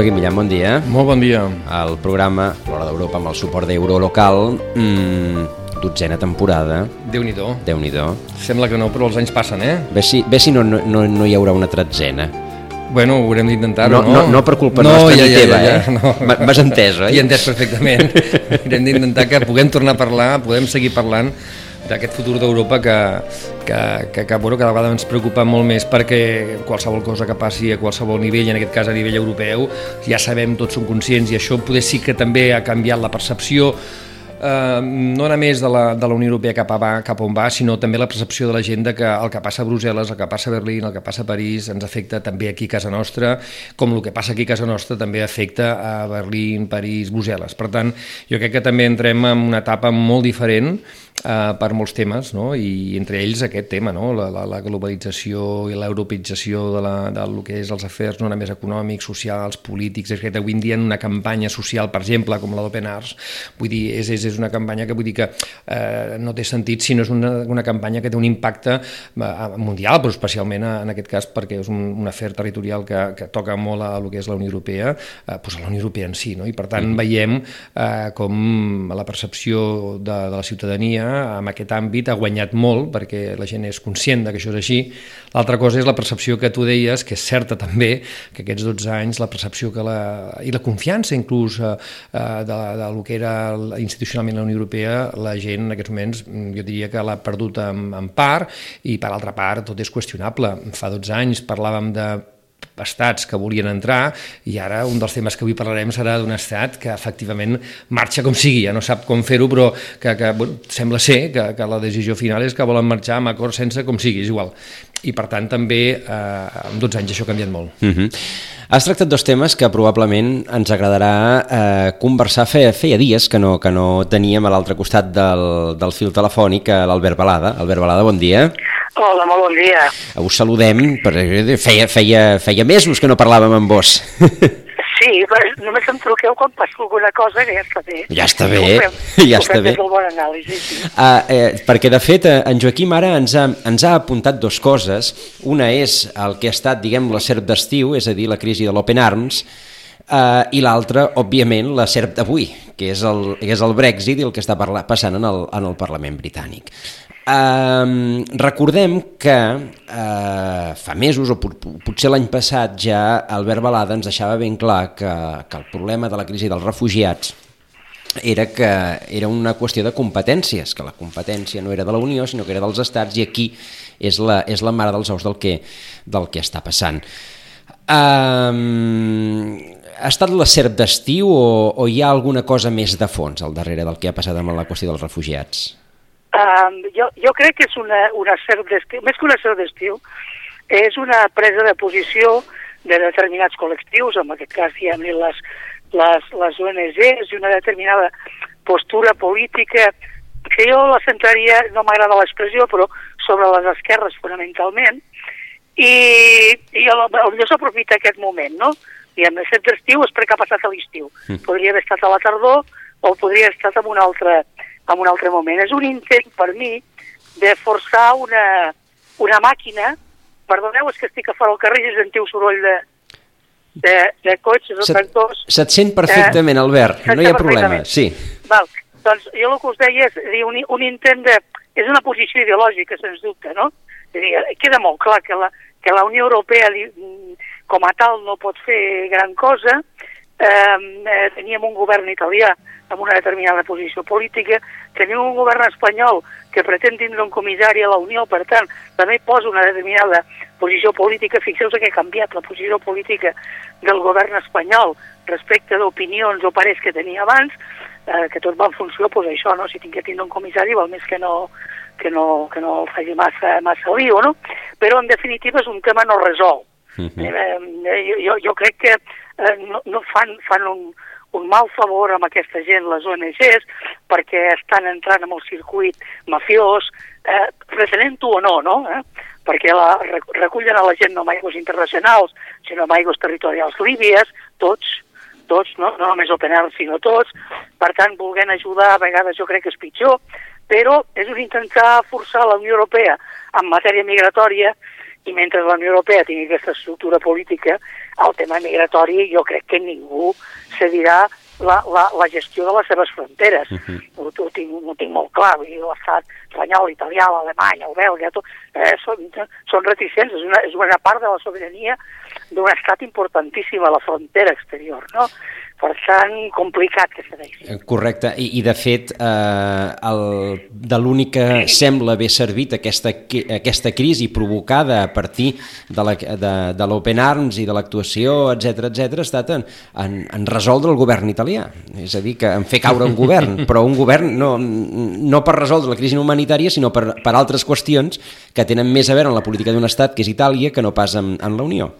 Joaquim Millán, bon dia. Molt bon dia. El programa L'Hora d'Europa amb el suport d'Eurolocal, mmm, dotzena temporada, Déu-n'hi-do. déu nhi Sembla que no, però els anys passen, eh? Bé si, bé si no, no, no, no hi haurà una tretzena. Bueno, ho haurem d'intentar-ho, No, no? no, no per culpa nostra ni teva, eh? no. M- m'has entès, oi? I entès perfectament. haurem d'intentar que puguem tornar a parlar, podem seguir parlant d'aquest futur d'Europa que, que, que, que bueno, cada vegada ens preocupa molt més perquè qualsevol cosa que passi a qualsevol nivell, en aquest cas a nivell europeu, ja sabem, tots som conscients, i això poder sí que també ha canviat la percepció eh, no només de la, de la Unió Europea cap, a cap on va, sinó també la percepció de la gent de que el que passa a Brussel·les, el que passa a Berlín, el que passa a París ens afecta també aquí a casa nostra, com el que passa aquí a casa nostra també afecta a Berlín, París, Brussel·les. Per tant, jo crec que també entrem en una etapa molt diferent eh, per molts temes, no? i entre ells aquest tema, no? la, la, la globalització i l'europeització de, la, de lo que és els afers no només econòmics, socials, polítics, és que avui en dia en una campanya social, per exemple, com la d'Open Arts, vull dir, és, és, és una campanya que vull dir que eh, no té sentit si no és una, una campanya que té un impacte eh, mundial, però especialment en aquest cas perquè és un, un afer territorial que, que toca molt a lo que és la Unió Europea, eh, doncs a la Unió Europea en si, no? i per tant veiem eh, com la percepció de, de la ciutadania en aquest àmbit ha guanyat molt perquè la gent és conscient que això és així. L'altra cosa és la percepció que tu deies, que és certa també, que aquests 12 anys la percepció que la, i la confiança inclús eh, eh, de, de lo que era institucionalment la Unió Europea, la gent en aquests moments mm, jo diria que l'ha perdut en, en part i per altra part tot és qüestionable. Fa 12 anys parlàvem de estats que volien entrar i ara un dels temes que avui parlarem serà d'un estat que efectivament marxa com sigui, ja no sap com fer-ho però que, que bueno, sembla ser que, que la decisió final és que volen marxar amb acord sense com sigui, és igual i per tant també eh, en 12 anys això ha canviat molt Uh -huh. Has tractat dos temes que probablement ens agradarà eh, conversar. Feia, feia dies que no, que no teníem a l'altre costat del, del fil telefònic l'Albert Balada. Albert Balada, bon dia. Hola, molt bon dia. Us saludem, perquè feia, feia, feia mesos que no parlàvem amb vos. Sí, però només em truqueu quan passa alguna cosa que ja està bé. Ja està bé, fem- ja està bé. del bon anàlisi, sí. Uh, eh, perquè, de fet, eh, en Joaquim ara ens ha, ens ha apuntat dos coses. Una és el que ha estat, diguem, la serp d'estiu, és a dir, la crisi de l'Open Arms, uh, i l'altra, òbviament, la serp d'avui, que, és el, que és el Brexit i el que està parla, passant en el, en el Parlament britànic. Um, recordem que uh, fa mesos, o pot, potser l'any passat ja, Albert Balada ens deixava ben clar que, que el problema de la crisi dels refugiats era que era una qüestió de competències, que la competència no era de la Unió, sinó que era dels estats, i aquí és la, és la mare dels ous del que, del que està passant. Um, ha estat la serp d'estiu o, o hi ha alguna cosa més de fons al darrere del que ha passat amb la qüestió dels refugiats? Um, jo, jo crec que és una, una serp d'estiu, més que una serp d'estiu, és una presa de posició de determinats col·lectius, en aquest cas diguem les, les, les ONGs, i una determinada postura política que jo la centraria, no m'agrada l'expressió, però sobre les esquerres fonamentalment, i, i potser s'aprofita aquest moment, no? I en aquest estiu és perquè ha passat a l'estiu. Mm. Podria haver estat a la tardor o podria haver estat en un altre, en un altre moment. És un intent, per mi, de forçar una, una màquina... Perdoneu, és que estic a fora del carrer i sentiu soroll de, de, de cotxes o Se't, tractors. se't sent perfectament, Albert, no hi ha problema. Sí. Val. Doncs jo el que us deia és dir, un, un intent de... És una posició ideològica, sens dubte, no? És dir, queda molt clar que la, que la Unió Europea li- com a tal no pot fer gran cosa. Eh, teníem un govern italià amb una determinada posició política, tenim un govern espanyol que pretén tindre un comissari a la Unió, per tant, també posa una determinada posició política. Fixeu-vos que ha canviat la posició política del govern espanyol respecte d'opinions o parers que tenia abans, eh, que tot va en funció, doncs això, no? si tinc que tindre un comissari val més que no, que no, que no faci massa, massa lío, no? Però en definitiva és un tema no resolt. Uh Eh, eh, jo, jo crec que eh, no, no fan, fan un, un mal favor amb aquesta gent, les ONGs, perquè estan entrant en el circuit mafiós, eh, pretenent-ho o no, no? Eh? perquè la, rec- recullen a la gent no amb aigües internacionals, sinó amb aigües territorials líbies, tots, tots, no, no només Open Arms, sinó tots, per tant, volent ajudar, a vegades jo crec que és pitjor, però és un intentar forçar la Unió Europea en matèria migratòria i mentre la Unió Europea tingui aquesta estructura política, el tema migratori jo crec que ningú cedirà la, la, la gestió de les seves fronteres. Uh -huh. ho, ho, tinc, ho tinc molt clar, l'estat espanyol, italià, l'alemany, el belga, tot, eh, són, són reticents, és una, és una part de la sobirania d'un estat importantíssim a la frontera exterior, no? per tant, complicat que segueixi. Eh, correcte, i, i de fet, eh, el, de l'únic que sembla haver servit aquesta, aquesta crisi provocada a partir de l'Open Arms i de l'actuació, etc etc, ha estat en, en, en resoldre el govern italià. És a dir, que en fer caure un govern, però un govern no, no per resoldre la crisi humanitària, sinó per, per altres qüestions que tenen més a veure amb la política d'un estat, que és Itàlia, que no pas amb, amb la Unió.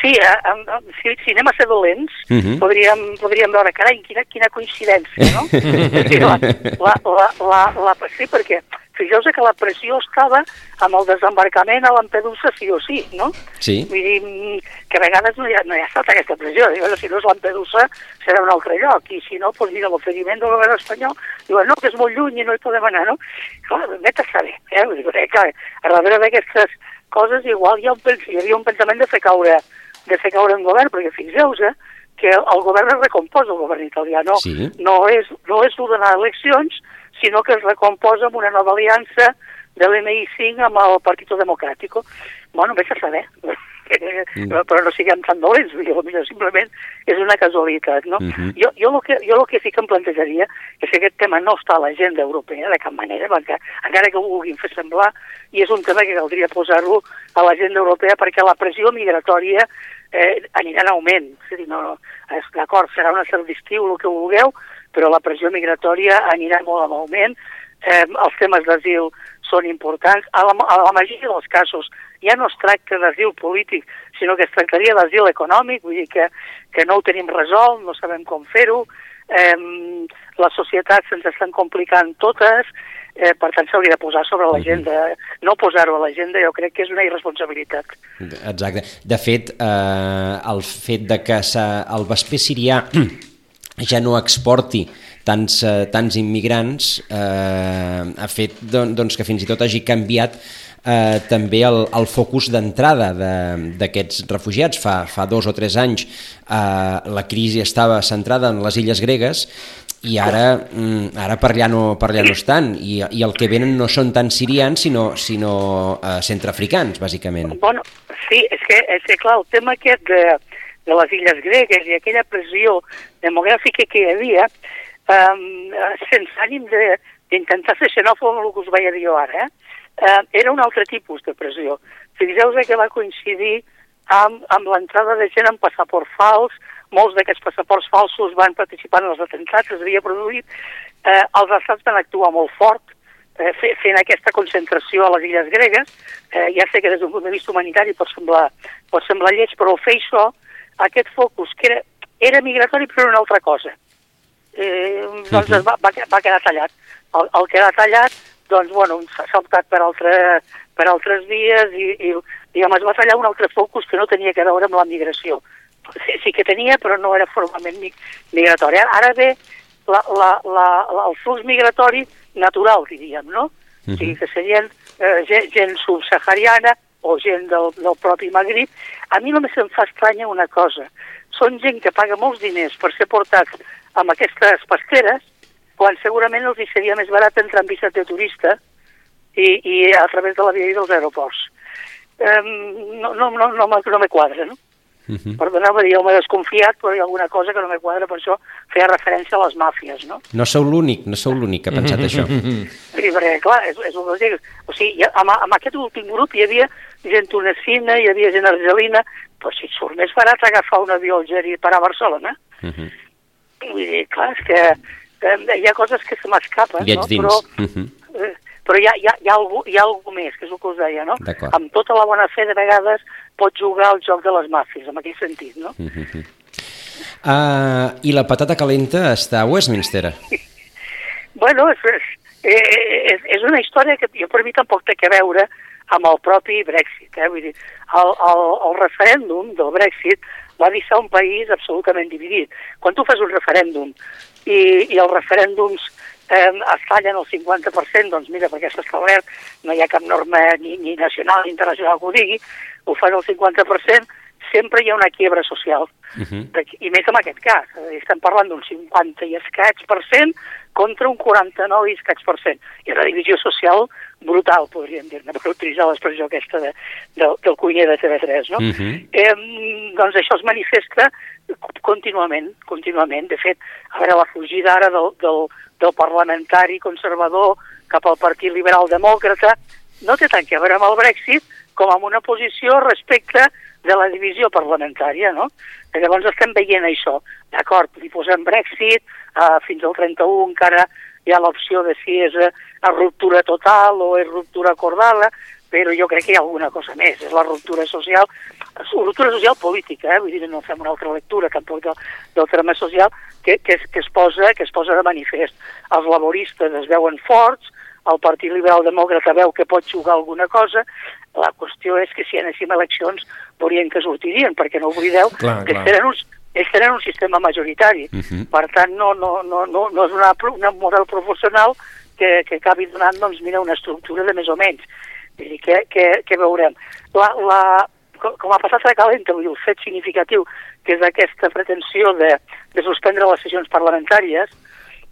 Sí, eh, si, si anem a ser dolents, uh mhm. -huh. podríem, podríem veure, carai, quina, quina coincidència, no? sí, la, la, la, la, la, sí, perquè fixeu-vos que la pressió estava amb el desembarcament a Lampedusa sí o sí, no? Sí. Vull dir, que a vegades no hi ha, no hi ha estat aquesta pressió. Diuen, si no és Lampedusa, serà un altre lloc. I si no, doncs mira, l'oferiment del govern espanyol, diuen, no, que és molt lluny i no hi podem anar, no? Clar, net a saber, eh? Vull dir, que a darrere d'aquestes coses igual hi, ha un, hi havia un pensament de fer caure de fer caure un govern, perquè fixeu-vos eh, que el govern es recomposa, el govern italià, no, sí. no és, no és d'anar a eleccions, sinó que es recomposa amb una nova aliança de l'MI5 amb el Partit Democràtic. Bueno, vés a saber, mm. però no siguem tan dolents, potser simplement és una casualitat, no? Mm -hmm. Jo, jo, lo que, jo el que sí que em plantejaria és que aquest tema no està a l'agenda europea de cap manera, perquè encara que ho vulguin fer semblar, i és un tema que caldria posar-lo a l'agenda europea perquè la pressió migratòria eh, anirà en augment. És dir, no, d'acord, serà una cert d'estiu, el que vulgueu, però la pressió migratòria anirà molt en augment, eh, els temes d'asil són importants. A la, a la majoria dels casos ja no es tracta d'asil polític, sinó que es tractaria d'asil econòmic, vull dir que, que no ho tenim resolt, no sabem com fer-ho, eh, les societats se'ns estan complicant totes, eh, per tant s'hauria de posar sobre l'agenda. No posar-ho a l'agenda jo crec que és una irresponsabilitat. Exacte. De fet, eh, el fet de que el vesper sirià ja no exporti tants, eh, tants immigrants eh, ha fet doncs, que fins i tot hagi canviat eh, també el, el focus d'entrada d'aquests de, refugiats. Fa, fa dos o tres anys eh, la crisi estava centrada en les illes gregues i ara, mm, ara per, allà no, per allà no estan i, i el que venen no són tant sirians sinó, sinó eh, centroafricans, bàsicament. Bueno, sí, és que, és que clar, el tema aquest de, de les illes gregues i aquella pressió demogràfica que hi havia, um, sense ànim d'intentar ser xenòfob el que us vaig dir jo ara, eh? Uh, era un altre tipus de pressió. Fixeu-vos que va coincidir amb, amb l'entrada de gent amb passaport fals, molts d'aquests passaports falsos van participar en els atentats, es havia produït, eh, els estats van actuar molt fort, eh, fent aquesta concentració a les illes gregues, eh, ja sé que des d'un punt de vista humanitari pot semblar, pot semblar lleig, però fer això aquest focus, que era, era migratori però una altra cosa, eh, doncs uh -huh. va, va, va quedar tallat. El, el que ha tallat, doncs, bueno, s'ha optat per, altre, per altres vies i, i diguem, es va tallar un altre focus que no tenia que veure amb la migració. Sí, sí que tenia, però no era formalment migratori. Ara ve la, la, la, la, el flux migratori natural, diríem, no? Uh -huh. O sigui, que serien eh, gent, gent subsahariana o gent del, del propi Magrib, a mi només em fa estranya una cosa. Són gent que paga molts diners per ser portats amb aquestes pesqueres, quan segurament els hi seria més barat entrar en visat de turista i, i a través de la via dels aeroports. Um, no, no, no, no, no me quadra, no? Uh mhm. -huh. Perdoneu, jo m'he desconfiat, però hi ha alguna cosa que no me quadra, per això feia referència a les màfies, no? No sou l'únic, no sou l'únic que ha pensat això. Sí, perquè, clar, és, és un que O sigui, amb, amb aquest últim grup hi havia gent tunecina, hi havia gent argelina, però si et surt més barat agafar un avió al Geri per a Barcelona. Uh -huh. Vull dir, clar, és que eh, hi ha coses que se m'escapen, no? dins. Però, uh -huh. eh, però hi ha, hi, ha, hi, ha algú, hi ha algú més, que és el que us deia, no? Amb tota la bona fe, de vegades, pot jugar al joc de les màfies, en aquell sentit, no? Uh -huh. uh, I la patata calenta està a Westminster? bueno, és, és, és, és una història que jo per mi tampoc té que veure amb el propi Brexit. Eh? Vull dir, el, el, el referèndum del Brexit va deixar un país absolutament dividit. Quan tu fas un referèndum i, i els referèndums eh, es tallen el 50%, doncs mira, perquè s'ha establert, no hi ha cap norma ni, ni nacional ni internacional que ho digui, ho fan el 50%, sempre hi ha una quiebra social. Uh -huh. I més en aquest cas, estem parlant d'un 50 i escaig per cent contra un 49 i escaig per cent. I una divisió social brutal, podríem dir-ne, per utilitzar l'expressió aquesta de, de, del cuiner de TV3, no? Uh -huh. eh, doncs això es manifesta contínuament, contínuament. De fet, a veure, la fugida ara del, del, del parlamentari conservador cap al Partit Liberal Demòcrata no té tant que veure amb el Brexit com amb una posició respecte de la divisió parlamentària, no? I llavors estem veient això. D'acord, li posem Brexit, eh, fins al 31 encara hi ha l'opció de si és a, ruptura total o és ruptura acordada, però jo crec que hi ha alguna cosa més, és la ruptura social, ruptura social política, eh? vull dir, no fem una altra lectura tampoc del, del terme social, que, que, es, que, es posa, que es posa de manifest. Els laboristes es veuen forts, el Partit Liberal Demòcrata veu que pot jugar alguna cosa, la qüestió és que si anéssim a eleccions veurien que sortirien, perquè no oblideu clar, que clar. tenen uns, ells tenen un sistema majoritari. Uh -huh. Per tant, no, no, no, no, no és una, una model proporcional que, que acabi donant, doncs, mira, una estructura de més o menys. Vull dir, què, què, què veurem? La, la, com ha passat a Calenta, vull dir, el fet significatiu que és aquesta pretensió de, de suspendre les sessions parlamentàries,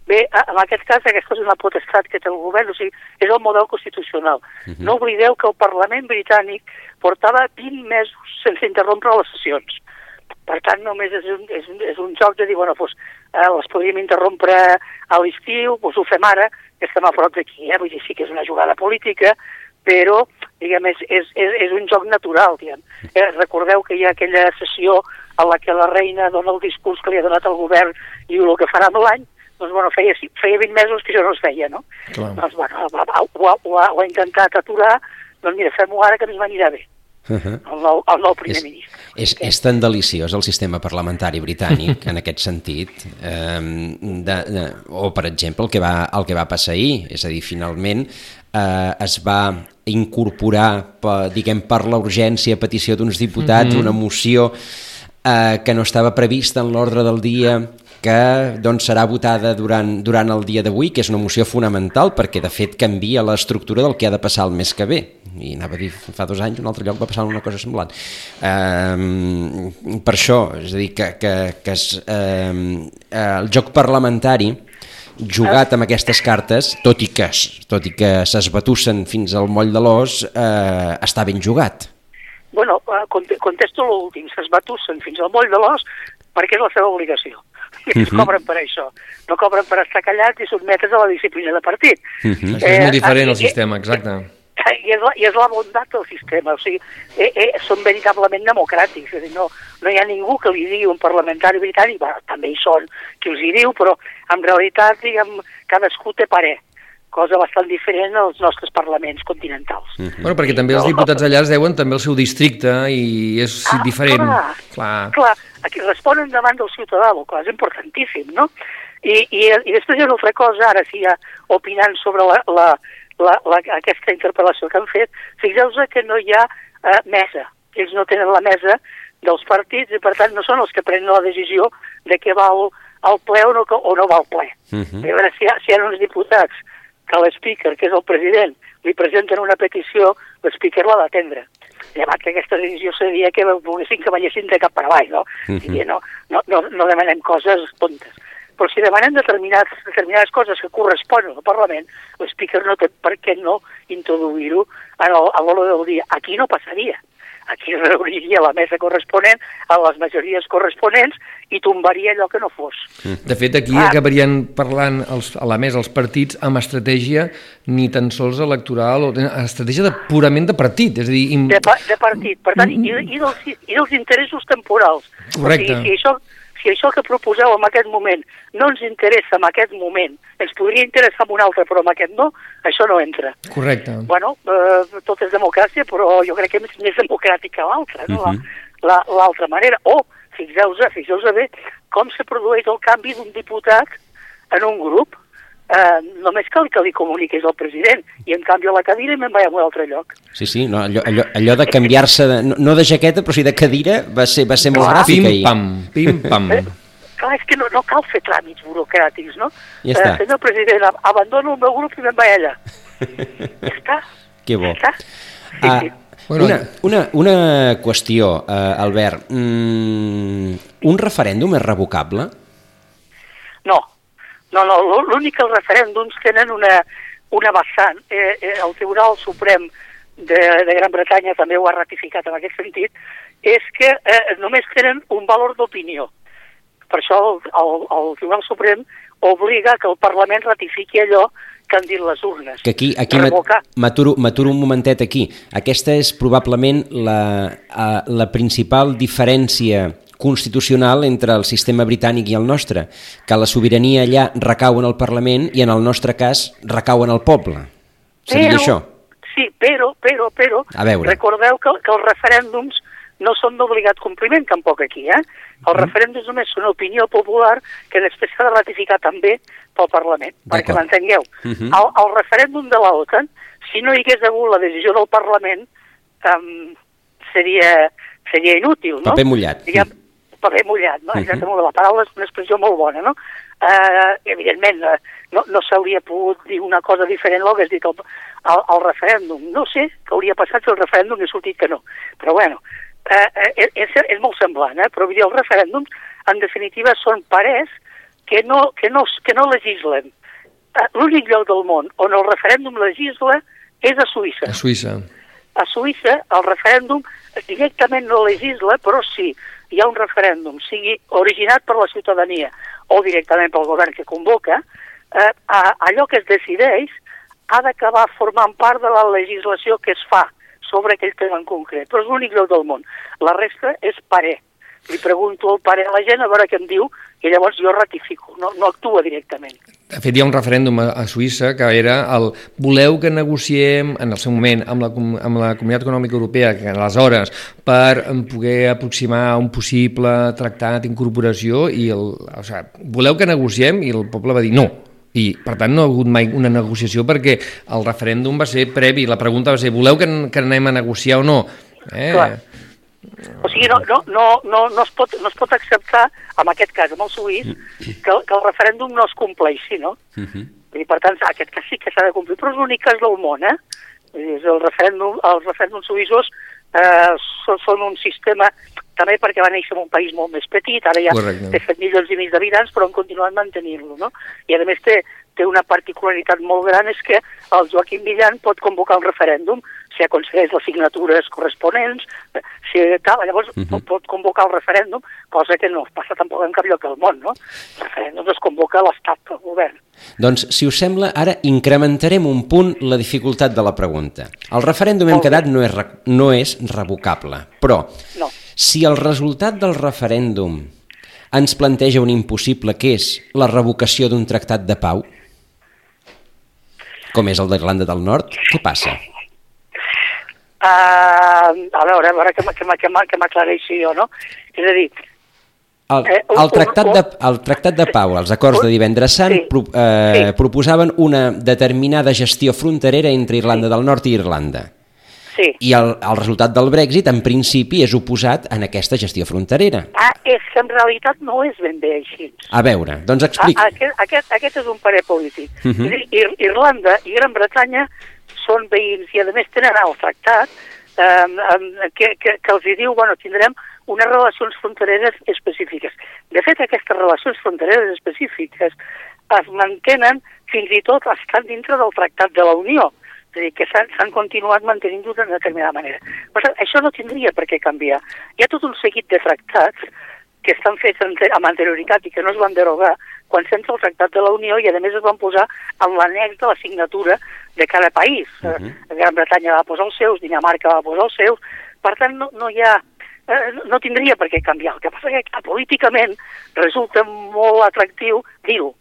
bé, en aquest cas aquesta és una potestat que té el govern, o sigui, és el model constitucional. Uh -huh. No oblideu que el Parlament britànic portava 20 mesos sense interrompre les sessions. Per tant, només és un, és un, és un joc de dir, bueno, doncs, eh, les podríem interrompre a l'estiu, doncs ho fem ara, que estem a prop d'aquí, eh? vull dir, sí que és una jugada política, però diguem, és, és, és, és un joc natural. Diguem. Eh, recordeu que hi ha aquella sessió en la que la reina dona el discurs que li ha donat el govern i el que farà amb l'any, doncs, bueno, feia, feia 20 mesos que això no es feia, no? Clar. Doncs, bueno, ho, ho, ho, ha, ho ha intentat aturar, doncs mira, fem-ho ara que ens anirà bé. Uh -huh. el, nou, el nou primer és, ministre. És, és tan deliciós el sistema parlamentari britànic en aquest sentit, eh, de, de, o per exemple el que, va, el que va passar ahir, és a dir, finalment eh, es va incorporar, per, diguem, per la urgència a petició d'uns diputats, mm -hmm. una moció eh, que no estava prevista en l'ordre del dia que doncs, serà votada durant, durant el dia d'avui, que és una moció fonamental perquè de fet canvia l'estructura del que ha de passar el mes que ve i anava a dir fa dos anys un altre lloc va passar una cosa semblant um, per això és a dir que, que, que es, um, el joc parlamentari jugat amb aquestes cartes, tot i que, tot i que s'esbatussen fins al moll de l'os, eh, està ben jugat. Bueno, eh, contesto l'últim, s'esbatussen fins al moll de l'os perquè és la seva obligació. I uh -huh. cobren per això. No cobren per estar callats i sotmetes a la disciplina de partit. Uh -huh. Això és molt diferent, eh, el sistema, exacte i és, la, i és la bondat del sistema, o sigui, eh, eh, són veritablement democràtics, és a dir, no, no hi ha ningú que li digui un parlamentari britànic, bueno, també hi són qui els hi diu, però en realitat, diguem, cadascú té parer cosa bastant diferent als nostres parlaments continentals. Mm -hmm. Bueno, perquè també els diputats allà es deuen també al seu districte i és ah, diferent. Clar, clar. clar, aquí responen davant del ciutadà, el qual és importantíssim, no? I, i, i després hi ha una altra cosa, ara sí, ja opinant sobre la, la, la, la, aquesta interpel·lació que han fet, fixeu-vos que no hi ha eh, mesa. Ells no tenen la mesa dels partits i per tant no són els que prenen la decisió de què va al, al ple o no, o no va al ple. Uh -huh. I a veure, si hi, ha, si hi ha uns diputats que l'speaker, que és el president, li presenten una petició, l'speaker l'ha d'atendre. Llevat que aquesta decisió seria que volguessin que ballessin de cap per avall, no? Uh -huh. I no, no, no, no demanem coses tontes però si demanem determinades, determinades coses que corresponen al Parlament, l'Speaker no té per què no introduir-ho a l'hora del dia. Aquí no passaria. Aquí reuniria la mesa corresponent a les majories corresponents i tombaria allò que no fos. De fet, aquí ah. acabarien parlant els, a la mesa els partits amb estratègia ni tan sols electoral, o estratègia de, purament de partit. És a dir, im... de, de partit, per tant, i, i, dels, i dels interessos temporals. Correcte. O sigui, si això, si això que proposeu en aquest moment no ens interessa en aquest moment, ens podria interessar en un altre, però en aquest no, això no entra. Correcte. Bueno, eh, tot és democràcia, però jo crec que és més democràtica l'altra, no? Uh -huh. L'altra la, manera. O, fixeu-vos fixeu bé com se produeix el canvi d'un diputat en un grup. Eh, només cal que li comuniquis al president i em canvio la cadira i me'n vaig a un altre lloc. Sí, sí, no, allò, allò, allò de canviar-se, de, no, no de jaqueta, però sí de cadira, va ser, va ser molt Clar. gràfic Pim, ahir. pam, pim, pam. Eh, clar, és que no, no cal fer tràmits burocràtics, no? Ja està. Eh, senyor president, ab- abandono el meu grup i me'n vaig allà. ja està. Que bo. Ja està. Sí, Ah, sí. Bueno, una, una, una qüestió, eh, Albert. Mm, un referèndum és revocable? No, no, no l'ú- l'únic que els referèndums tenen una, una vessant. Eh, eh, el Tribunal Suprem de, de Gran Bretanya també ho ha ratificat en aquest sentit, és que eh, només tenen un valor d'opinió. Per això el, el, el Tribunal Suprem obliga que el Parlament ratifiqui allò que han dit les urnes. Que aquí, aquí m'aturo un momentet aquí. Aquesta és probablement la, eh, la principal diferència constitucional entre el sistema britànic i el nostre, que la sobirania allà recau en el Parlament i en el nostre cas recau en el poble. Seria Però- això? Sí, però, però, però, A veure. recordeu que, que els referèndums no són d'obligat compliment tampoc aquí, eh? Mm. Els referèndums només són opinió popular que després s'ha de ratificar també pel Parlament, perquè m'entengueu. Mhm. el, el referèndum de la OTAN, si no hi hagués hagut la decisió del Parlament, um, seria, seria inútil, no? Paper mullat. Diguem, paper mullat, no? Mhm. Exactament, la paraula és una expressió molt bona, no? Uh, evidentment, uh, no, no s'hauria pogut dir una cosa diferent del que has dit al, al, al referèndum. No sé què hauria passat si el referèndum hagués sortit que no. Però bueno, uh, és, és, és molt semblant, eh? però vull dir, els referèndums, en definitiva, són parers que no, que no, que no legislen. Uh, L'únic lloc del món on el referèndum legisla és a Suïssa. A Suïssa. A Suïssa el referèndum directament no legisla, però sí hi ha un referèndum, sigui originat per la ciutadania o directament pel govern que convoca, eh, a, allò que es decideix ha d'acabar formant part de la legislació que es fa sobre aquell tema en concret. Però és l'únic lloc del món. La resta és parer. Li pregunto el parer a la gent a veure què em diu i llavors jo ratifico, no, no actua directament. De fet, hi ha un referèndum a, a Suïssa que era el voleu que negociem en el seu moment amb la, amb la Comunitat Econòmica Europea, que aleshores per poder aproximar un possible tractat d'incorporació i el, o sigui, voleu que negociem i el poble va dir no. I, per tant, no ha hagut mai una negociació perquè el referèndum va ser previ. La pregunta va ser, voleu que, que anem a negociar o no? Eh? Clar. O sigui, no, no, no, no, no, es pot, no es pot acceptar, en aquest cas, amb el suís, que, que el referèndum no es compleixi, no? Uh -huh. I per tant, aquest cas sí que s'ha de complir, però és l'únic cas del món, eh? Dir, El referèndum, els referèndums suïssos eh, són, són un sistema, també perquè va néixer en un país molt més petit, ara ja Correcte. té 7 milions i mig d'habitants, però han continuat mantenint-lo, no? I a més té, té una particularitat molt gran, és que el Joaquim Millan pot convocar un referèndum si aconsegueix les signatures corresponents, si tal, llavors uh -huh. pot convocar el referèndum, cosa que no passa tampoc en cap lloc del món, no? El referèndum es convoca l'Estat, el govern. Doncs, si us sembla, ara incrementarem un punt la dificultat de la pregunta. El referèndum hem quedat no és, no és revocable, però No. si el resultat del referèndum ens planteja un impossible que és la revocació d'un tractat de pau, com és el d'Irlanda del Nord, què passa? Uh, a veure, a veure que, que, que, que m'aclareixi jo, no? És a dir, El, Eh, el, tractat de, el tractat de pau, els acords de divendres sant, Sí, pro, eh, sí. proposaven una determinada gestió fronterera entre Irlanda del Nord i Irlanda. sí. I el, el resultat del Brexit, en principi, és oposat en aquesta gestió fronterera. Ah, és que en realitat no és ben bé així. A veure, doncs explica. aquest, aquest, aquest és un parer polític. Mhm. Uh -huh. dir, Ir Irlanda i Gran Bretanya són veïns i a més tenen el tractat eh, eh, que, que, que els diu, bueno, tindrem unes relacions frontereres específiques. De fet, aquestes relacions frontereres específiques es mantenen fins i tot estan dintre del tractat de la Unió, és a dir, que s'han continuat mantenint d'una determinada manera. Però això no tindria per què canviar. Hi ha tot un seguit de tractats que estan fets amb anterioritat i que no es van derogar quan s'entra el Tractat de la Unió i a més es van posar en l'annex de la signatura de cada país. Uh Mhm. -huh. Gran Bretanya va posar els seus, Dinamarca va posar els seus, per tant no, no hi ha eh, no tindria per què canviar. El que passa que políticament resulta molt atractiu dir-ho.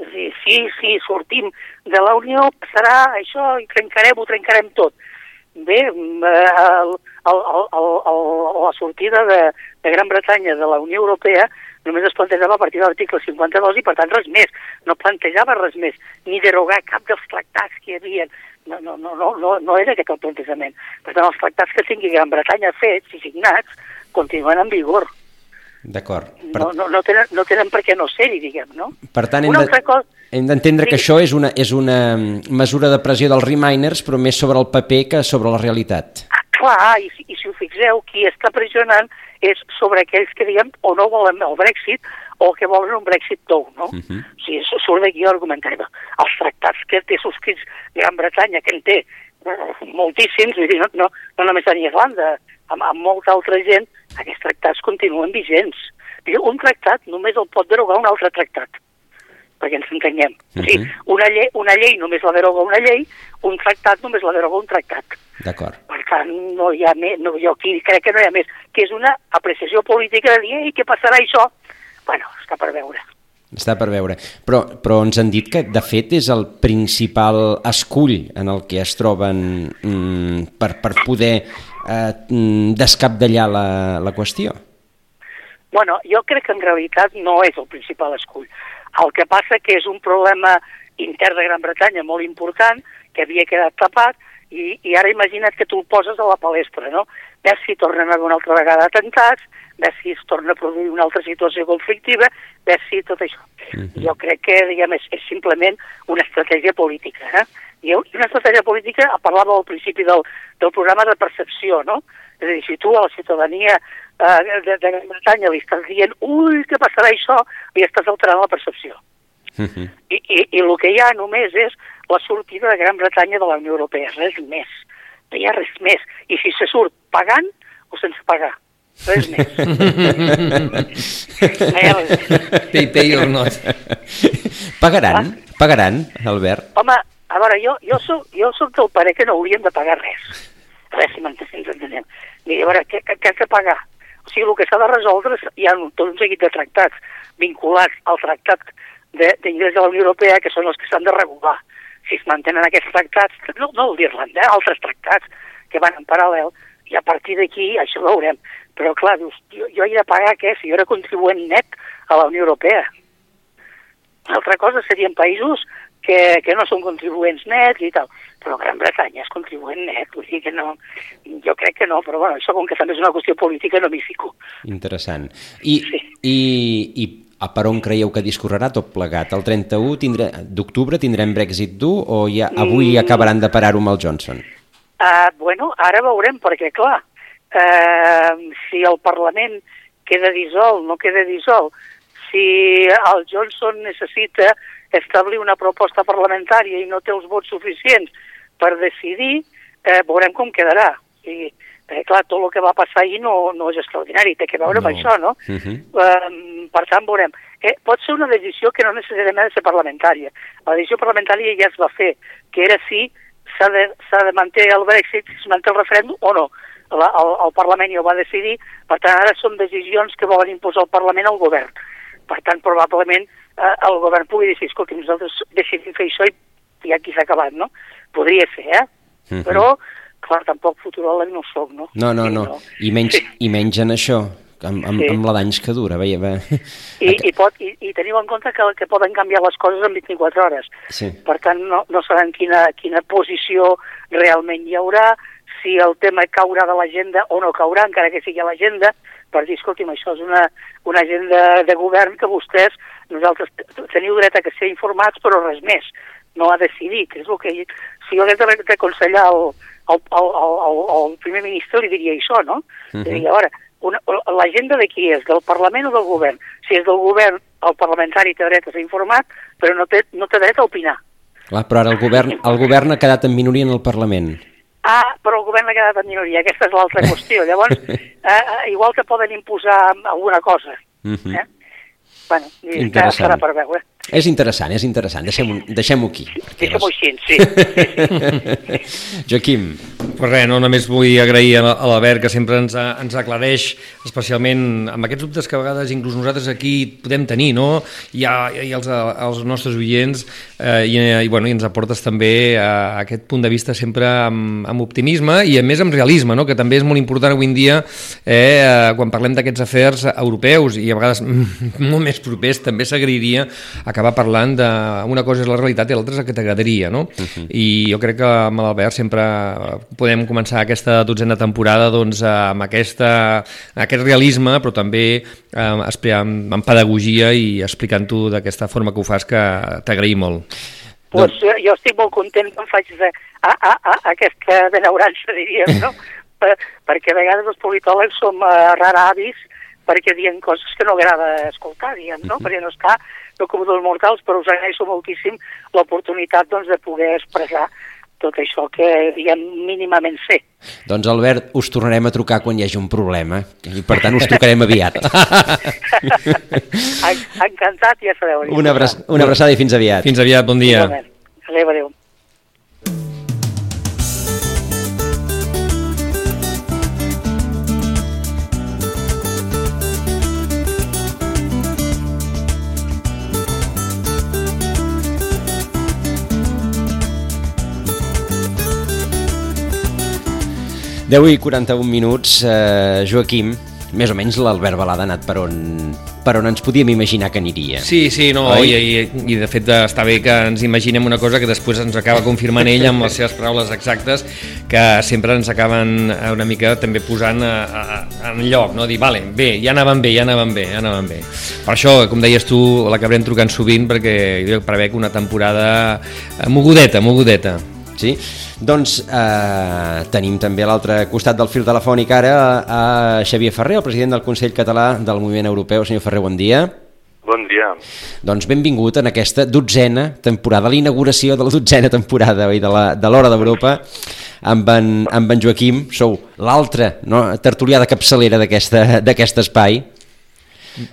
A dir, si, si sortim de la Unió passarà això i trencarem, ho trencarem tot. Bé, mm, eh, el, el, el, el, la sortida de, de Gran Bretanya de la Unió Europea només es plantejava a partir de l'article 52 i per tant res més, no plantejava res més, ni derogar cap dels tractats que hi havia, no, no, no, no, no, no era aquest el plantejament. Per tant, els tractats que tingui Gran Bretanya fets i signats continuen en vigor. D'acord. Per... No, no, no, tenen, no tenen per què no ser-hi, diguem, no? Per tant, hem, de, cosa... hem d'entendre que això és una, és una mesura de pressió dels Reminers, però més sobre el paper que sobre la realitat. Ah, clar, i, i si ho fixeu, qui està pressionant és sobre aquells que, diguem, o no volen el Brexit o que volen un Brexit tou, no? Uh -huh. O sigui, surt d'aquí l'argumentari. Els tractats que té subscrits Gran Bretanya, que en té eh, moltíssims, vull dir, no, no, no només a Irlanda, amb, amb molta altra gent, aquests tractats continuen vigents. Un tractat només el pot derogar un altre tractat perquè ens entenguem. Uh -huh. O sigui, una llei, una llei només la deroga una llei, un tractat només la deroga un tractat. D'acord. Per tant, no hi ha més, no, jo aquí crec que no hi ha més, que és una apreciació política de dir, ei, què passarà això? Bueno, està per veure. Està per veure. Però, però ens han dit que, de fet, és el principal escull en el que es troben mm, per, per poder eh, mm, descapdallar la, la qüestió. Bueno, jo crec que en realitat no és el principal escull. El que passa que és un problema intern de Gran Bretanya molt important, que havia quedat tapat, i, i ara imagina't que tu el poses a la palestra, no? Ves si tornen a haver una altra vegada atemptats, ves si es torna a produir una altra situació conflictiva, ves si tot això. Mhm. -huh. Jo crec que, diguem, és, és simplement una estratègia política, eh? I una estratègia política, parlava al principi del, del programa de percepció, no? És a dir, si tu a la ciutadania eh, de, de Gran Bretanya li estàs dient ui, què passarà això, li estàs alterant la percepció. Uh -huh. I, i, I el que hi ha només és la sortida de Gran Bretanya de la Unió Europea, res més. No hi ha res més. I si se surt pagant o sense pagar. Res més. pay, pay or not. Pagaran? Ah? Pagaran, Albert? Home, a veure, jo, jo, soc, jo soc del pare que no hauríem de pagar res. Res, si m'entenem. a veure, què, què, què has de pagar? O sigui, el que s'ha de resoldre hi ha tot un seguit de tractats vinculats al tractat d'ingrés de, de la Unió Europea que són els que s'han de regular. Si es mantenen aquests tractats, no, no d'Irlanda, eh, altres tractats que van en paral·lel, i a partir d'aquí això ho veurem. Però clar, dius, jo, jo he de pagar què si jo era contribuent net a la Unió Europea? Una altra cosa serien països que, que no són contribuents nets i tal però Gran Bretanya és contribuent net, vull dir que no, jo crec que no, però bueno, això com que també és una qüestió política no m'hi fico. Interessant. I, sí. i, i a per on creieu que discorrerà tot plegat? El 31 tindre... d'octubre tindrem Brexit dur o ja avui mm. acabaran de parar-ho amb el Johnson? Uh, bueno, ara veurem, perquè clar, uh, si el Parlament queda dissolt, no queda dissolt, si el Johnson necessita establir una proposta parlamentària i no té els vots suficients per decidir, eh, veurem com quedarà. I, eh, clar, tot el que va passar ahir no, no és extraordinari, té que veure no. amb això, no? Uh -huh. eh, per tant, veurem. Eh, pot ser una decisió que no necessàriament ha de ser parlamentària. La decisió parlamentària ja es va fer, que era si s'ha de, de mantenir el Brexit, si es manté el referèndum o no. La, el, el Parlament ja ho va decidir, per tant, ara són decisions que volen imposar el Parlament al govern. Per tant, probablement eh, el govern pugui dir, escolti, nosaltres decidim fer això i, i aquí s'ha acabat, no? Podria ser, eh? Uh -huh. Però, clar, tampoc futuròleg no soc, no? No, no, no. I menys, sí. i menys en això, amb, amb, sí. amb la d'anys que dura, veia. veia. I, i, pot, i, I teniu en compte que, que poden canviar les coses en 24 hores. Sí. Per tant, no, no sabem quina, quina posició realment hi haurà, si el tema caurà de l'agenda o no caurà, encara que sigui a l'agenda, per dir, escolti'm, això és una, una agenda de govern que vostès nosaltres teniu dret a que ser informats, però res més, no a decidir, que és el que... Si jo hagués d'aconsellar al, al, al, al, al primer ministre, li diria això, no? Uh -huh. Diria, a veure, l'agenda de qui és, del Parlament o del govern? Si és del govern, el parlamentari té dret a ser informat, però no té, no té dret a opinar. Clar, però ara el govern, el govern ha quedat en minoria en el Parlament. Ah, però el govern ha quedat en minoria, aquesta és l'altra qüestió. Llavors, eh, igual que poden imposar alguna cosa. -huh. eh? bueno, i estarà per veure. És interessant, és interessant. Deixem-ho deixem aquí. Deixem-ho així, sí. sí, sí. Joaquim. Pues res, no, només vull agrair a l'Albert que sempre ens, ens aclareix, especialment amb aquests dubtes que a vegades inclús nosaltres aquí podem tenir, no? I, a, i als, als nostres oients, eh, i, i, bueno, i ens aportes també a, a aquest punt de vista sempre amb, amb optimisme i a més amb realisme, no? que també és molt important avui en dia eh, quan parlem d'aquests afers europeus i a vegades molt més propers, també s'agrairia acabar parlant d'una cosa és la realitat i l'altra és el que t'agradaria, no? Uh -huh. I jo crec que amb l'Albert sempre podem començar aquesta dotzena temporada doncs, amb aquesta, aquest realisme, però també eh, amb, amb pedagogia i explicant-ho d'aquesta forma que ho fas, que t'agraïm molt. Pues, doncs... jo estic molt content que em facis a, a, a, a aquesta benaurança, diríem, no? per, perquè a vegades els politòlegs som uh, raravis perquè diem coses que no agrada escoltar, diem, no? Uh -huh. Perquè no està no com dos mortals, però us agraeixo moltíssim l'oportunitat doncs, de poder expressar tot això que, diguem, mínimament sé. Doncs, Albert, us tornarem a trucar quan hi hagi un problema i, per tant, us trucarem aviat. Encantat, ja sabeu. Una, abra una abraçada i fins aviat. Fins aviat, bon dia. Adéu, adéu. 10 i 41 minuts, eh, Joaquim, més o menys l'Albert Balada ha anat per on, per on ens podíem imaginar que aniria. Sí, sí, no, i, i, i de fet està bé que ens imaginem una cosa que després ens acaba confirmant ell amb les seves paraules exactes, que sempre ens acaben una mica també posant a, a, a, en lloc, no? dir, vale, bé, ja anaven bé, ja anaven bé, ja anaven bé. Per això, com deies tu, l'acabarem trucant sovint perquè jo prevec una temporada mogudeta, mogudeta. Sí? Doncs eh, tenim també a l'altre costat del fil telefònic ara a Xavier Ferrer, el president del Consell Català del Moviment Europeu. Senyor Ferrer, bon dia. Bon dia. Doncs benvingut en aquesta dotzena temporada, l'inauguració de la dotzena temporada oi, de l'Hora d'Europa amb, en, amb en Joaquim. Sou l'altre no, tertulià de capçalera d'aquest espai.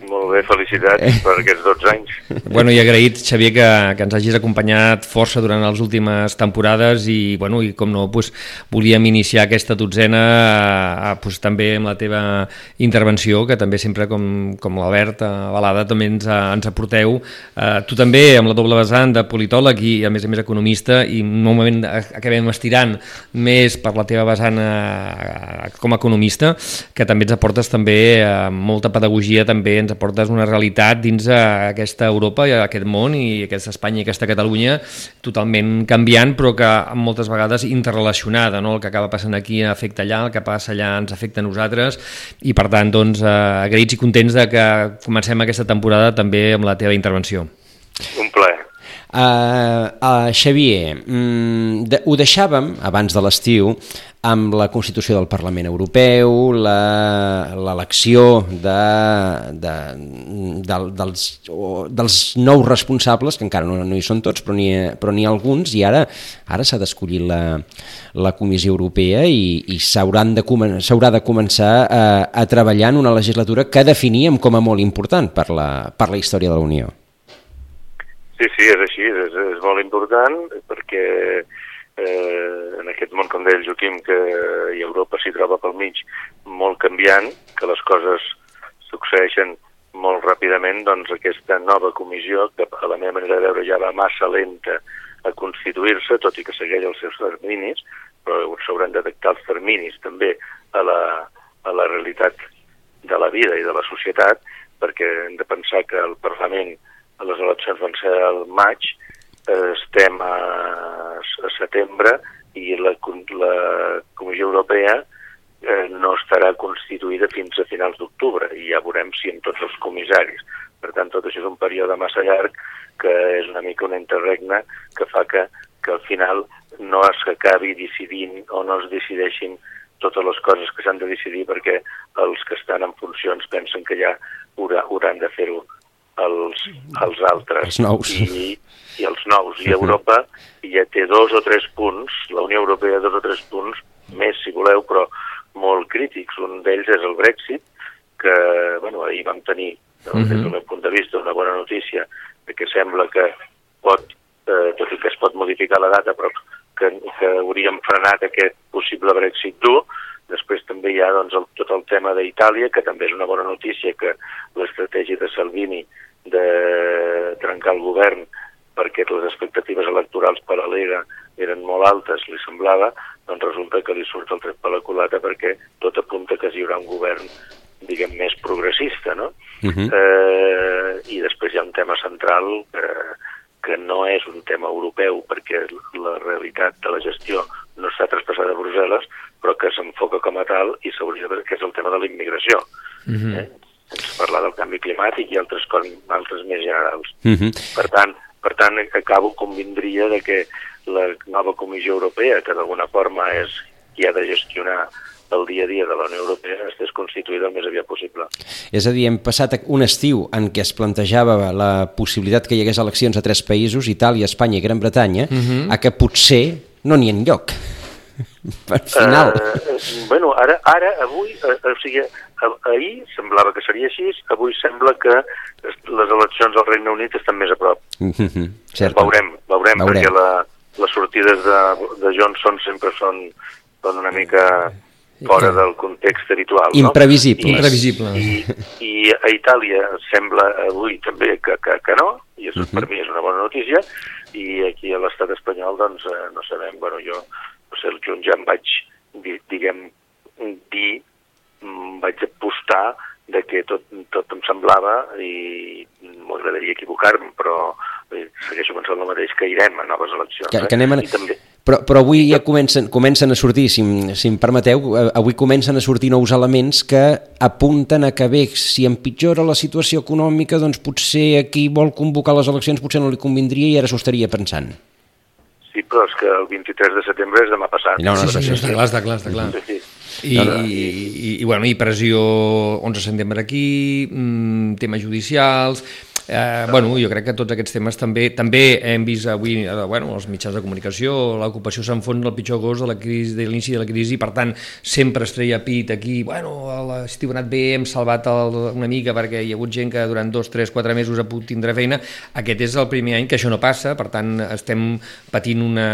Molt felicitats eh. per aquests 12 anys. Bueno, i agraït, Xavier, que, que ens hagis acompanyat força durant les últimes temporades i, bueno, i com no, pues, volíem iniciar aquesta dotzena eh, pues, també amb la teva intervenció, que també sempre, com, com l'Albert a Balada, també ens, ens aporteu. Eh, tu també, amb la doble vessant de politòleg i, a més a més, economista, i moment acabem estirant més per la teva vessant eh, com a economista, que també ens aportes també eh, molta pedagogia també també ens aportes una realitat dins aquesta Europa i aquest món i aquesta Espanya i aquesta Catalunya totalment canviant però que moltes vegades interrelacionada, no? el que acaba passant aquí afecta allà, el que passa allà ens afecta a nosaltres i per tant doncs, eh, agraïts i contents de que comencem aquesta temporada també amb la teva intervenció. Un plaer. Uh, uh, Xavier, mm, de, ho deixàvem abans de l'estiu amb la Constitució del Parlament Europeu, l'elecció de, de, de, dels, dels nous responsables, que encara no, no hi són tots, però n'hi però ha alguns, i ara ara s'ha d'escollir la, la Comissió Europea i, i s'haurà de, de començar a, a treballar en una legislatura que definíem com a molt important per la, per la història de la Unió. Sí, sí, és així, és, és molt important perquè eh, en aquest món, com deia el Joaquim, que i Europa s'hi troba pel mig molt canviant, que les coses succeeixen molt ràpidament, doncs aquesta nova comissió, que a la meva manera de veure ja va massa lenta a constituir-se, tot i que segueix els seus terminis, però s'hauran de detectar els terminis també a la, a la realitat de la vida i de la societat, perquè hem de pensar que el Parlament les eleccions van ser al maig, estem a, a setembre i la, la Comissió Europea eh, no estarà constituïda fins a finals d'octubre i ja veurem si en tots els comissaris. Per tant, tot això és un període massa llarg que és una mica un interregne que fa que, que al final no es acabi decidint o no es decideixin totes les coses que s'han de decidir perquè els que estan en funcions pensen que ja hauran de fer-ho els, els altres. Els nous. I, i els nous. I Europa ja té dos o tres punts, la Unió Europea dos o tres punts, més si voleu, però molt crítics. Un d'ells és el Brexit, que bueno, ahir vam tenir des del meu punt de vista, una bona notícia, que sembla que pot, eh, tot i que es pot modificar la data, però que, que hauríem frenat aquest possible Brexit dur. Després també hi ha doncs, el, tot el tema d'Itàlia, que també és una bona notícia que l'estratègia de Salvini de trencar el govern perquè les expectatives electorals per a l'ERA eren molt altes, li semblava, doncs resulta que li surt el tret per la culata perquè tot apunta que hi haurà un govern diguem, més progressista, no? Uh -huh. eh, I després hi ha un tema central que, que no és un tema europeu perquè la realitat de la gestió no està traspassada a Brussel·les, però que s'enfoca com a tal i s'hauria de que és el tema de la immigració. Uh -huh. eh? Sense parlar del canvi climàtic i altres, altres més generals. Uh -huh. Per tant, per tant, acabo convindria de que la nova Comissió Europea, que d'alguna forma és qui ha de gestionar el dia a dia de la Unió Europea estés constituïda el més aviat possible. És a dir, hem passat un estiu en què es plantejava la possibilitat que hi hagués eleccions a tres països, Itàlia, Espanya i Gran Bretanya, uh mhm. -huh. a que potser no n'hi ha lloc. Per final. Uh, bueno, ara, ara avui, uh, o sigui, ahir semblava que seria així, avui sembla que les eleccions al Regne Unit estan més a prop. -huh. Cert. Veurem, veurem, veurem, perquè la, les sortides de, de Johnson sempre són, són una mica fora del context habitual. Imprevisible. No? I, Imprevisible. I, I a Itàlia sembla avui també que, que, que no, i això uh -huh. per mi és una bona notícia, i aquí a l'estat espanyol doncs eh, no sabem, bueno, jo juny ja em vaig, diguem, dir, vaig apostar de que tot, tot em semblava i m'agradaria equivocar-me, però segueixo pensant el mateix, que irem a noves eleccions. Que, que anem a... I també, però, però avui ja comencen, comencen a sortir, si, si em permeteu, eh, avui comencen a sortir nous elements que apunten a que bé, si empitjora la situació econòmica, doncs potser aquí vol convocar les eleccions potser no li convindria i ara s'ho estaria pensant. Sí, però és que el 23 de setembre és demà passat. No, no, sí, sí, sí, està clar, està clar, està clar. Sí, sí. I, no, no, i, i, i, bueno, i pressió 11 de setembre aquí, mmm, temes judicials, Eh, bueno, jo crec que tots aquests temes també també hem vist avui eh, bueno, els mitjans de comunicació, l'ocupació s'enfon el pitjor gos de la crisi, de l'inici de la crisi, per tant, sempre es treia pit aquí, bueno, l'estiu anat bé, hem salvat el, una mica perquè hi ha hagut gent que durant dos, tres, quatre mesos ha pogut tindre feina. Aquest és el primer any que això no passa, per tant, estem patint una,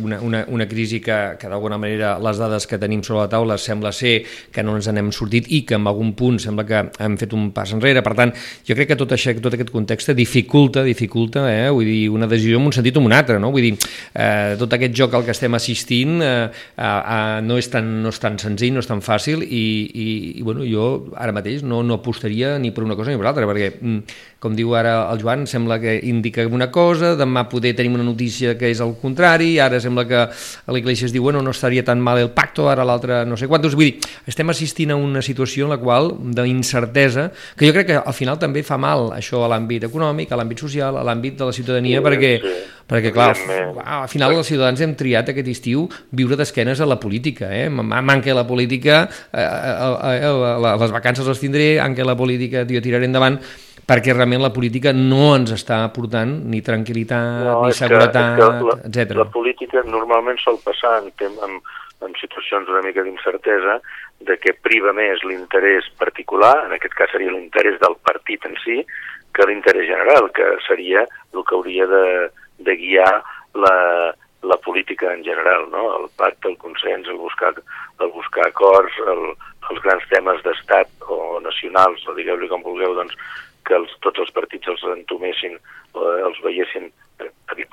una, una, una crisi que, que d'alguna manera les dades que tenim sobre la taula sembla ser que no ens n'hem sortit i que en algun punt sembla que hem fet un pas enrere. Per tant, jo crec que tot, això, tot aquest context dificulta, dificulta, eh? vull dir, una decisió en un sentit o en un altre, no? Vull dir, eh, tot aquest joc al que estem assistint eh, eh, no, és tan, no és tan senzill, no és tan fàcil i, i, i bueno, jo ara mateix no, no apostaria ni per una cosa ni per l'altra, perquè mm, com diu ara el Joan, sembla que indica una cosa, demà poder tenim una notícia que és el contrari, ara sembla que a l'Iglésia es diu, bueno, no estaria tan mal el pacto, ara l'altre no sé quantos, vull dir, estem assistint a una situació en la qual d'incertesa, que jo crec que al final també fa mal això a l'àmbit econòmic, a l'àmbit social, a l'àmbit de la ciutadania, sí, perquè, sí. perquè clar, al final els ciutadans hem triat aquest estiu viure d'esquenes a la política, eh? manca la política, eh, eh, eh, les vacances les tindré, anche la política, jo tiraré endavant, perquè realment la política no ens està aportant ni tranquil·litat, no, ni seguretat, etc. La política normalment sol passar en, en, en situacions una mica d'incertesa de que priva més l'interès particular, en aquest cas seria l'interès del partit en si, que l'interès general, que seria el que hauria de, de guiar la, la política en general, no? el pacte, el consens, el buscar, el buscar acords, el, els grans temes d'estat o nacionals, o digueu-li com vulgueu, doncs, que els, tots els partits els entomessin, eh, els veiessin, eh,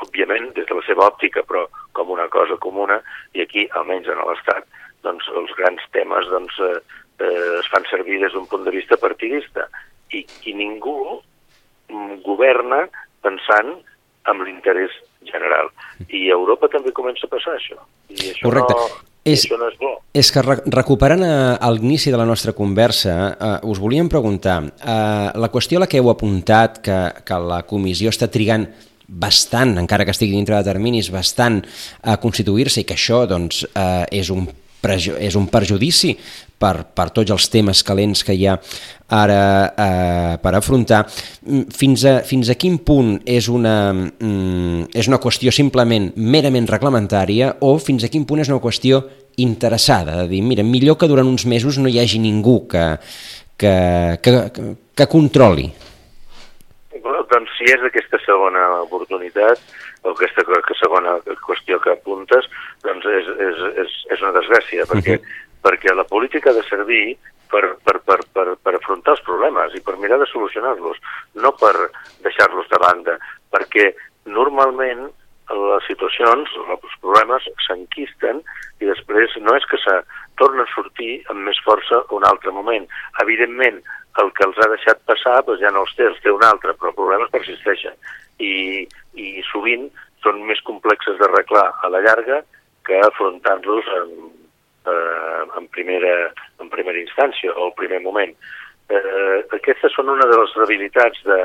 òbviament, des de la seva òptica, però com una cosa comuna, i aquí, almenys en l'Estat, doncs, els grans temes doncs, eh, eh, es fan servir des d'un punt de vista partidista, i, i ningú governa pensant en l'interès general. I a Europa també comença a passar això. I això Correcte. No, és, això no és bo. És que recuperant a, l'inici de la nostra conversa, eh, us volíem preguntar, eh, la qüestió a la que heu apuntat, que, que la comissió està trigant bastant, encara que estigui dintre de terminis, bastant a constituir-se i que això doncs, eh, és un és un perjudici per, per tots els temes calents que hi ha ara eh, per afrontar. Mm, fins a, fins a quin punt és una, mm, és una qüestió simplement merament reglamentària o fins a quin punt és una qüestió interessada, de dir, mira, millor que durant uns mesos no hi hagi ningú que, que, que, que controli? Bueno, doncs si és aquesta segona oportunitat, o aquesta segona qüestió que apuntes, doncs és, és, és, és una desgràcia, perquè, uh -huh. Perquè la política ha de servir per, per, per, per, per afrontar els problemes i per mirar de solucionar-los, no per deixar-los de banda, perquè normalment les situacions, els problemes s'enquisten i després no és que se tornen a sortir amb més força un altre moment. Evidentment, el que els ha deixat passar doncs ja no els té, els té un altre, però els problemes persisteixen i, i sovint són més complexes d'arreglar a la llarga que afrontar-los en, eh, en, primera, en primera instància o al primer moment. Eh, aquestes són una de les debilitats de,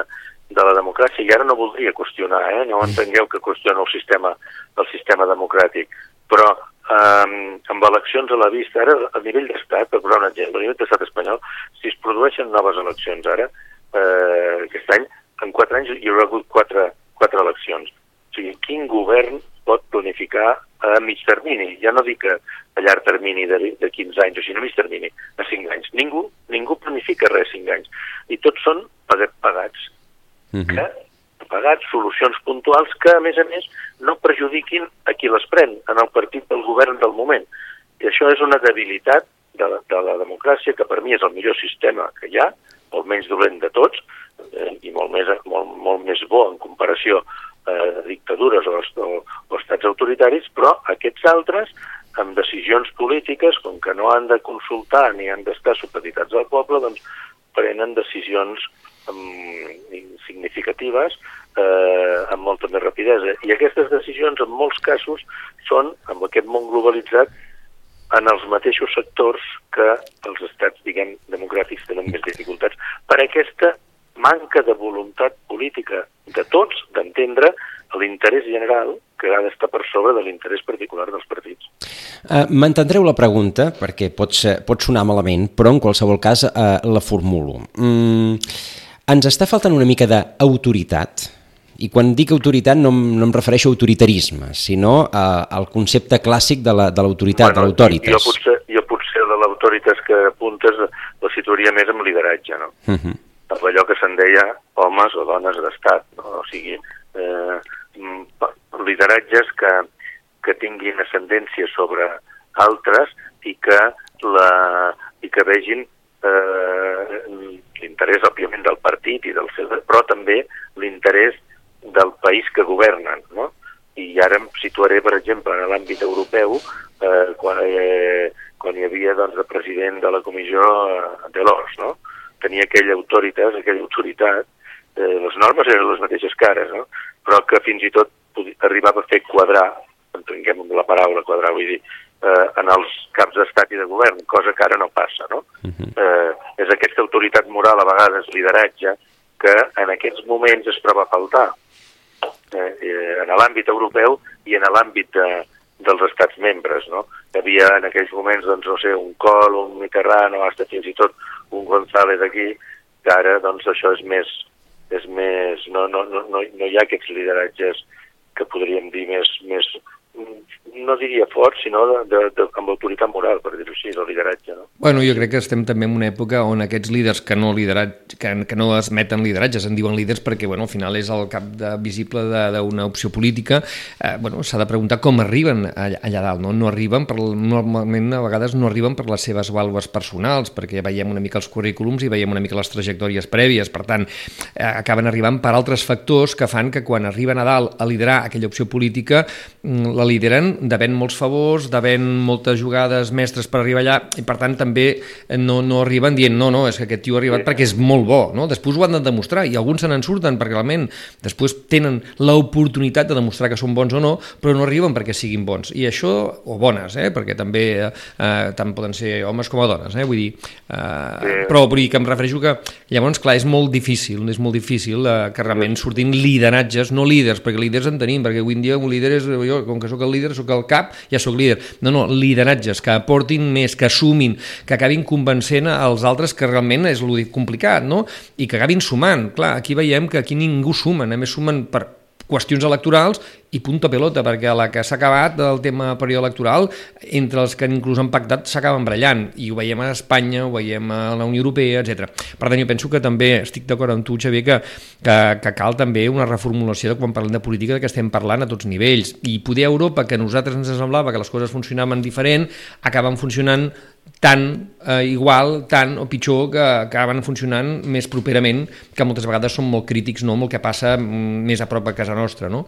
de la democràcia i ara no voldria qüestionar, eh? no entengueu que qüestiono el sistema, el sistema democràtic, però eh, amb eleccions a la vista, ara a nivell d'estat, per posar un exemple, a nivell d'estat espanyol, si es produeixen noves eleccions ara, eh, aquest any, en quatre anys hi haurà hagut quatre, quatre eleccions. O sigui, quin govern pot planificar a mig termini? Ja no dic a, llarg termini de, de 15 anys, o sigui, a mig termini, a 5 anys. Ningú, ningú planifica res a 5 anys. I tots són pagats. Uh -huh. que pagats solucions puntuals que, a més a més, no perjudiquin a qui les pren en el partit del govern del moment. I això és una debilitat de la, de la democràcia, que per mi és el millor sistema que hi ha, el menys dolent de tots, eh, i molt més, molt, molt més bo en comparació eh, dictadures o, o, o estats autoritaris, però aquests altres, amb decisions polítiques, com que no han de consultar ni han d'estar supeditats al poble, doncs prenen decisions um, significatives eh, amb molta més rapidesa. I aquestes decisions, en molts casos, són, amb aquest món globalitzat, en els mateixos sectors que els estats, diguem, democràtics tenen més dificultats. Per aquesta manca de voluntat política de tots d'entendre l'interès general que ha d'estar per sobre de l'interès particular dels partits. Uh, M'entendreu la pregunta, perquè pot, ser, pot sonar malament, però en qualsevol cas uh, la formulo. Mm, ens està faltant una mica d'autoritat, i quan dic autoritat no, no em refereixo a autoritarisme, sinó a, al concepte clàssic de l'autoritat, la, de bueno, de Jo potser, jo potser de l'autoritat que apuntes la situaria més amb lideratge, no? Uh -huh. Amb allò que se'n deia homes o dones d'estat, no? O sigui, eh, lideratges que, que tinguin ascendència sobre altres i que, la, i que vegin eh, l'interès, òbviament, del partit i del seu, però també l'interès del país que governen, no? I ara em situaré, per exemple, en l'àmbit europeu, eh, quan, eh, quan hi havia doncs, el president de la comissió eh, Delors, no? Tenia aquella autoritat, aquella autoritat, eh, les normes eren les mateixes cares, no? però que fins i tot arribava a fer quadrar, entenguem la paraula quadrar, vull dir, eh, en els caps d'estat i de govern, cosa que ara no passa, no? Uh -huh. eh, és aquesta autoritat moral, a vegades lideratge, que en aquests moments es troba a faltar eh, eh, en l'àmbit europeu i en l'àmbit de, dels estats membres, no? Hi havia en aquells moments, doncs, no sé, un Col, un Mitterrand, o fins i tot un González aquí, que ara, doncs, això és més, és més, no, no, no, no, no hi ha aquests lideratges que podríem dir més, més no diria fort, sinó de, de, de, amb autoritat moral, per dir-ho així, el lideratge. No? Bueno, jo crec que estem també en una època on aquests líders que no, liderat, que, que no es meten lideratges, en diuen líders perquè bueno, al final és el cap de, visible d'una opció política, eh, bueno, s'ha de preguntar com arriben allà, allà dalt. No? no arriben, per, normalment a vegades no arriben per les seves vàlues personals, perquè veiem una mica els currículums i veiem una mica les trajectòries prèvies, per tant, eh, acaben arribant per altres factors que fan que quan arriben a dalt a liderar aquella opció política, mm, la lideren devent molts favors, devent moltes jugades mestres per arribar allà, i per tant també no, no arriben dient no, no, és que aquest tio ha arribat sí. perquè és molt bo, no? Després ho han de demostrar, i alguns se n'en surten perquè realment després tenen l'oportunitat de demostrar que són bons o no, però no arriben perquè siguin bons. I això, o bones, eh? perquè també eh, tant poden ser homes com a dones, eh? vull dir, eh, sí. però vull dir que em refereixo que llavors, clar, és molt difícil, és molt difícil eh, que realment surtin lideratges, no líders, perquè líders en tenim, perquè avui en dia un líder és, jo, com que sóc el líder, sóc al cap, ja sóc líder. No, no, lideratges, que aportin més, que sumin, que acabin convencent als altres que realment és el complicat, no? I que acabin sumant. Clar, aquí veiem que aquí ningú suma, només sumen per qüestions electorals i punto pelota, perquè la que s'ha acabat el tema període electoral, entre els que inclús han pactat s'acaben brallant, i ho veiem a Espanya, ho veiem a la Unió Europea, etc. Per tant, jo penso que també estic d'acord amb tu, Xavier, que, que, que cal també una reformulació de quan parlem de política de que estem parlant a tots nivells. I poder Europa, que a nosaltres ens semblava que les coses funcionaven diferent, acaben funcionant tan eh, igual, tant o pitjor que, acaben funcionant més properament, que moltes vegades són molt crítics no, amb el que passa mm, més a prop a casa nostra. No?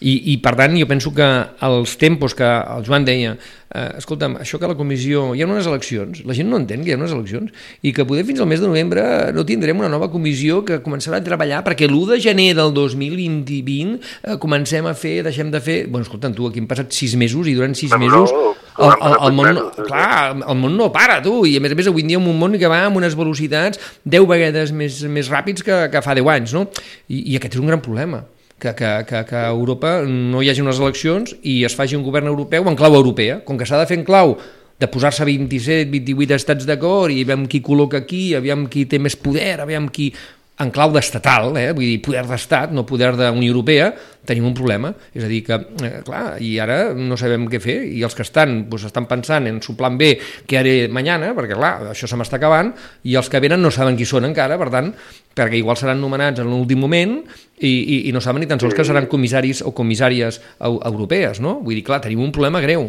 I, I per tant jo penso que els tempos que el Joan deia, eh, escolta'm, això que la comissió, hi ha unes eleccions, la gent no entén que hi ha unes eleccions, i que poder fins al mes de novembre no tindrem una nova comissió que començarà a treballar perquè l'1 de gener del 2020 eh, comencem a fer, deixem de fer... Bueno, escolta'm, tu aquí han passat sis mesos i durant sis No, mesos no, el, el, el, món, no, clar, el món no para, tu, i a més a més avui en dia un món que va amb unes velocitats 10 vegades més, més ràpids que, que fa 10 anys, no? I, I aquest és un gran problema que, que, que, que a Europa no hi hagi unes eleccions i es faci un govern europeu en clau europea. Com que s'ha de fer en clau de posar-se 27, 28 estats d'acord i aviam qui col·loca aquí, aviam qui té més poder, aviam qui en clau d'estatal, eh? vull dir, poder d'estat, no poder de Unió Europea, tenim un problema. És a dir, que, eh, clar, i ara no sabem què fer, i els que estan, doncs, estan pensant en su plan B, què haré mañana, perquè, clar, això se m'està acabant, i els que venen no saben qui són encara, per tant, perquè igual seran nomenats en l'últim moment i, i, i no saben ni tan sols que seran comissaris o comissàries eu europees, no? Vull dir, clar, tenim un problema greu.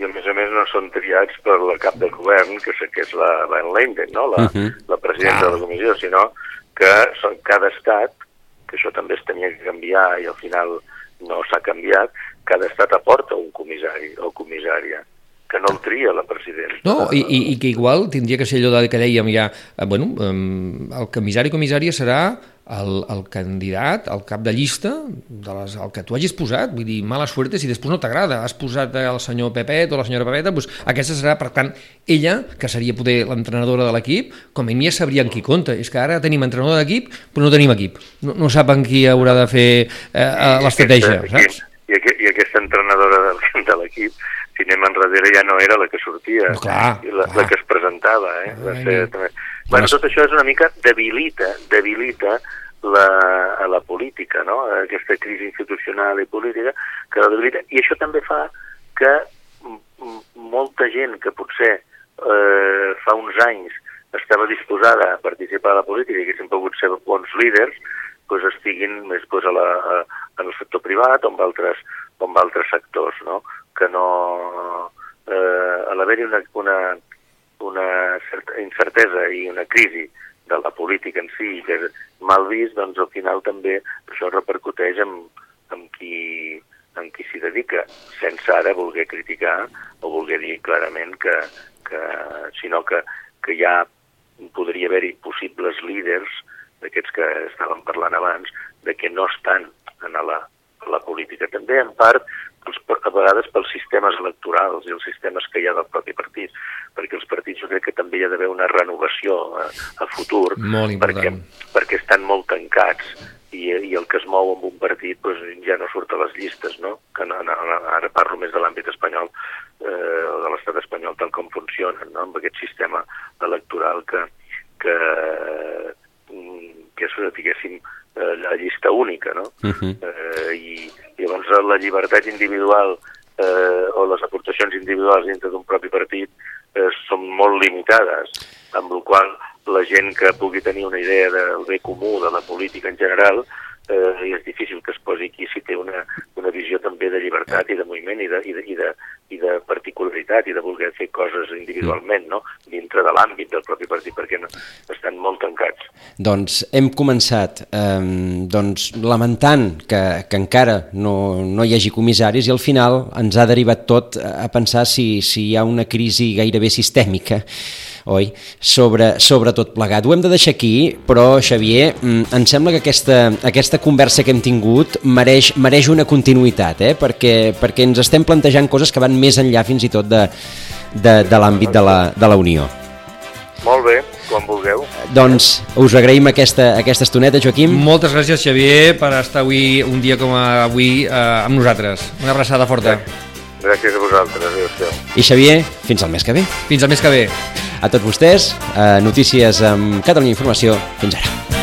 I a més a més no són triats per la cap del govern, que és, que és la Van Leinden, no? la, uh -huh. la presidenta Clar. de la comissió, sinó que són cada estat, que això també es tenia que canviar i al final no s'ha canviat, cada estat aporta un comissari o comissària que no el tria la presidenta. No, i, i, i que igual tindria que ser allò de que dèiem ja, eh, bueno, eh, el comissari comissària serà el, el candidat, el cap de llista, de les, el que tu hagis posat, vull dir, mala suerte si després no t'agrada, has posat el senyor Pepet o la senyora Pepeta, doncs aquesta serà, per tant, ella, que seria poder l'entrenadora de l'equip, com a mi ja sabria en qui compta, és que ara tenim entrenador d'equip, però no tenim equip, no, no saben qui haurà de fer eh, l'estratègia, I aquesta- saps? I, i, I aquesta entrenadora de l'equip, si anem enrere ja no era la que sortia, No, clar, la, clar. la que es presentava. Eh? Va ser, també... Bueno, tot això és una mica debilita, debilita la, a la política, no? aquesta crisi institucional i política, que la debilita, i això també fa que molta gent que potser eh, fa uns anys estava disposada a participar a la política i haguessin pogut ser bons líders, doncs estiguin més doncs, a la, a, en el sector privat o en altres, o en altres sectors, no? Que no... Eh, a l'haver-hi una, una, una certa incertesa i una crisi de la política en si, que és mal vist, doncs al final també això repercuteix en, en qui, en qui s'hi dedica, sense ara voler criticar o voler dir clarament que, que sinó que, que ja podria haver-hi possibles líders d'aquests que estàvem parlant abans, de que no estan en la, a la política. També en part a vegades pels sistemes electorals i els sistemes que hi ha del propi partit, perquè els partits jo crec que també hi ha d'haver una renovació a, a futur, Molt perquè, important. perquè estan molt tancats i, i el que es mou amb un partit doncs, ja no surt a les llistes, no? Que no, no, ara parlo més de l'àmbit espanyol, eh, o de l'estat espanyol tal com funciona, no? amb aquest sistema electoral que, que, mm, que és, diguéssim, eh, la llista única, no? Uh -huh. eh, llavors la llibertat individual eh, o les aportacions individuals dintre d'un propi partit eh, són molt limitades, amb la qual la gent que pugui tenir una idea del bé comú de la política en general eh, és difícil que es posi aquí si té una, una visió també de llibertat i de moviment i de, i de, i de, i de particularitat i de voler fer coses individualment no? dintre de l'àmbit del propi partit perquè no, estan molt tancats. Doncs hem començat eh, doncs, lamentant que, que encara no, no hi hagi comissaris i al final ens ha derivat tot a pensar si, si hi ha una crisi gairebé sistèmica oi? Sobre, sobre tot plegat. Ho hem de deixar aquí, però, Xavier, mm, em sembla que aquesta, aquesta conversa que hem tingut mereix, mereix una continuïtat, eh? perquè, perquè ens estem plantejant coses que van més enllà fins i tot de, de, de l'àmbit de, la, de la Unió. Molt bé, quan vulgueu. Doncs us agraïm aquesta, aquesta estoneta, Joaquim. Moltes gràcies, Xavier, per estar avui, un dia com avui, eh, amb nosaltres. Una abraçada forta. Gràcies a vosaltres. Adéu-siau. I Xavier, fins al mes que ve. Fins al mes que ve. A tots vostès, eh, notícies amb Catalunya Informació. Fins ara.